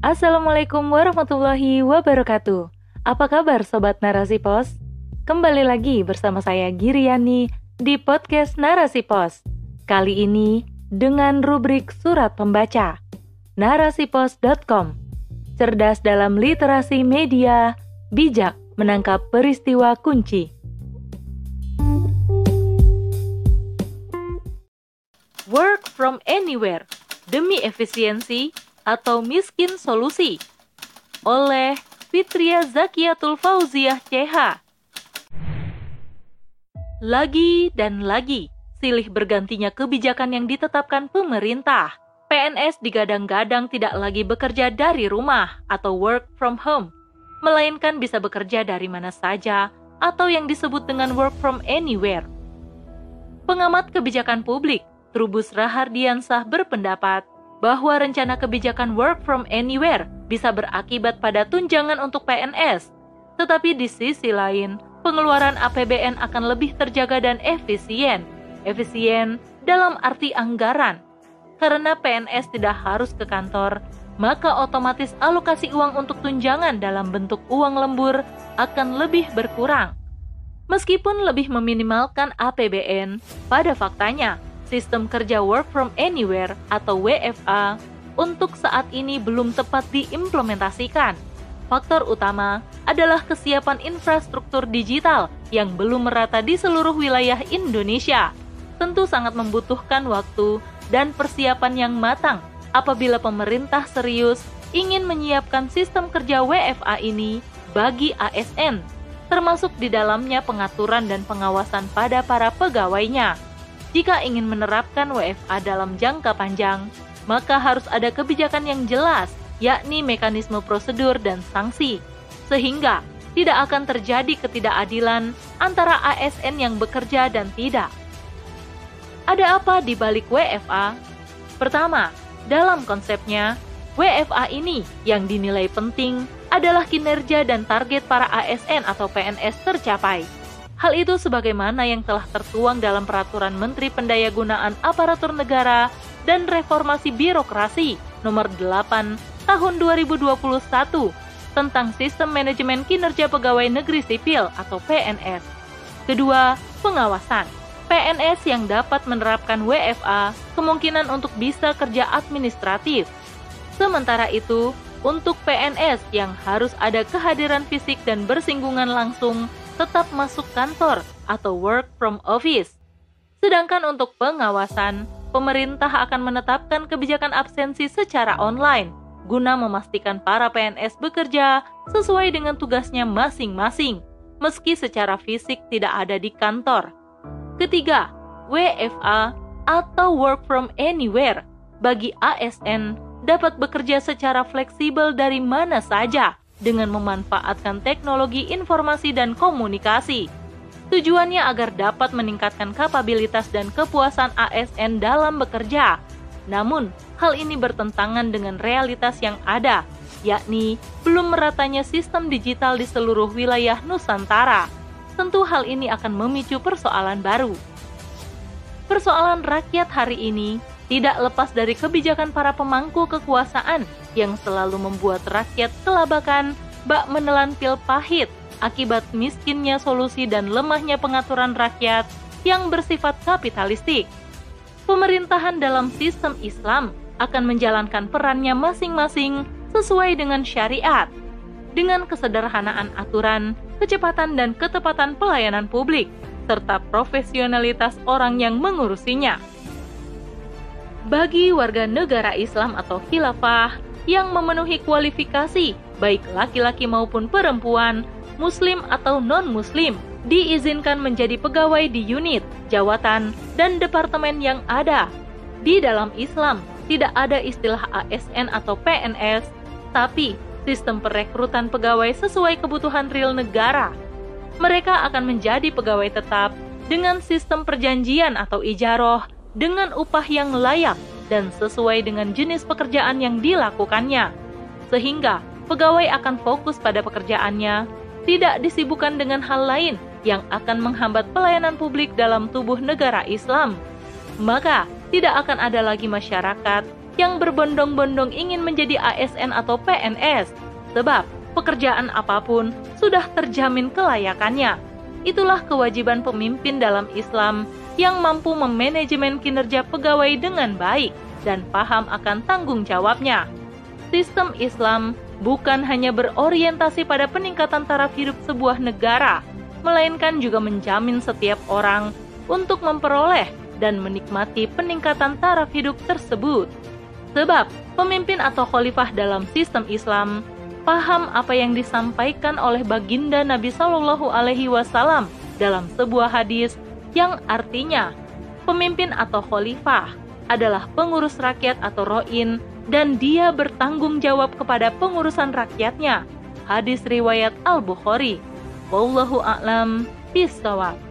Assalamualaikum warahmatullahi wabarakatuh. Apa kabar Sobat Narasi Pos? Kembali lagi bersama saya Giriani di podcast Narasi Pos. Kali ini dengan rubrik surat pembaca. Narasipos.com Cerdas dalam literasi media, bijak menangkap peristiwa kunci. Work from anywhere demi efisiensi atau miskin solusi oleh Fitria Zakiatul Fauziah CH. Lagi dan lagi, silih bergantinya kebijakan yang ditetapkan pemerintah. PNS digadang-gadang tidak lagi bekerja dari rumah atau work from home, melainkan bisa bekerja dari mana saja atau yang disebut dengan work from anywhere. Pengamat kebijakan publik, Trubus Rahardiansah berpendapat bahwa rencana kebijakan work from anywhere bisa berakibat pada tunjangan untuk PNS. Tetapi di sisi lain, pengeluaran APBN akan lebih terjaga dan efisien. Efisien dalam arti anggaran, karena PNS tidak harus ke kantor, maka otomatis alokasi uang untuk tunjangan dalam bentuk uang lembur akan lebih berkurang. Meskipun lebih meminimalkan APBN, pada faktanya sistem kerja work from anywhere atau WFA untuk saat ini belum tepat diimplementasikan. Faktor utama adalah kesiapan infrastruktur digital yang belum merata di seluruh wilayah Indonesia. Tentu sangat membutuhkan waktu dan persiapan yang matang apabila pemerintah serius ingin menyiapkan sistem kerja WFA ini bagi ASN, termasuk di dalamnya pengaturan dan pengawasan pada para pegawainya. Jika ingin menerapkan WFA dalam jangka panjang, maka harus ada kebijakan yang jelas, yakni mekanisme prosedur dan sanksi, sehingga tidak akan terjadi ketidakadilan antara ASN yang bekerja dan tidak. Ada apa di balik WFA? Pertama, dalam konsepnya, WFA ini yang dinilai penting adalah kinerja dan target para ASN atau PNS tercapai. Hal itu sebagaimana yang telah tertuang dalam Peraturan Menteri Pendayagunaan Aparatur Negara dan Reformasi Birokrasi Nomor 8 Tahun 2021 tentang Sistem Manajemen Kinerja Pegawai Negeri Sipil atau PNS. Kedua, pengawasan. PNS yang dapat menerapkan WFA kemungkinan untuk bisa kerja administratif. Sementara itu, untuk PNS yang harus ada kehadiran fisik dan bersinggungan langsung tetap masuk kantor atau work from office. Sedangkan untuk pengawasan, pemerintah akan menetapkan kebijakan absensi secara online guna memastikan para PNS bekerja sesuai dengan tugasnya masing-masing, meski secara fisik tidak ada di kantor. Ketiga, WFA atau work from anywhere bagi ASN dapat bekerja secara fleksibel dari mana saja dengan memanfaatkan teknologi informasi dan komunikasi. Tujuannya agar dapat meningkatkan kapabilitas dan kepuasan ASN dalam bekerja. Namun, hal ini bertentangan dengan realitas yang ada, yakni belum meratanya sistem digital di seluruh wilayah Nusantara tentu hal ini akan memicu persoalan baru. Persoalan rakyat hari ini tidak lepas dari kebijakan para pemangku kekuasaan yang selalu membuat rakyat kelabakan bak menelan pil pahit akibat miskinnya solusi dan lemahnya pengaturan rakyat yang bersifat kapitalistik. Pemerintahan dalam sistem Islam akan menjalankan perannya masing-masing sesuai dengan syariat dengan kesederhanaan aturan, kecepatan dan ketepatan pelayanan publik, serta profesionalitas orang yang mengurusinya. Bagi warga negara Islam atau khilafah yang memenuhi kualifikasi, baik laki-laki maupun perempuan, muslim atau non-muslim, diizinkan menjadi pegawai di unit, jawatan, dan departemen yang ada. Di dalam Islam, tidak ada istilah ASN atau PNS, tapi sistem perekrutan pegawai sesuai kebutuhan real negara. Mereka akan menjadi pegawai tetap dengan sistem perjanjian atau ijaroh dengan upah yang layak dan sesuai dengan jenis pekerjaan yang dilakukannya. Sehingga pegawai akan fokus pada pekerjaannya, tidak disibukkan dengan hal lain yang akan menghambat pelayanan publik dalam tubuh negara Islam. Maka, tidak akan ada lagi masyarakat yang berbondong-bondong ingin menjadi ASN atau PNS, sebab pekerjaan apa pun sudah terjamin kelayakannya. Itulah kewajiban pemimpin dalam Islam yang mampu memanajemen kinerja pegawai dengan baik dan paham akan tanggung jawabnya. Sistem Islam bukan hanya berorientasi pada peningkatan taraf hidup sebuah negara, melainkan juga menjamin setiap orang untuk memperoleh dan menikmati peningkatan taraf hidup tersebut. Sebab pemimpin atau khalifah dalam sistem Islam paham apa yang disampaikan oleh baginda Nabi Shallallahu Alaihi Wasallam dalam sebuah hadis yang artinya pemimpin atau khalifah adalah pengurus rakyat atau roin dan dia bertanggung jawab kepada pengurusan rakyatnya. Hadis riwayat Al-Bukhari. Wallahu a'lam bishawab.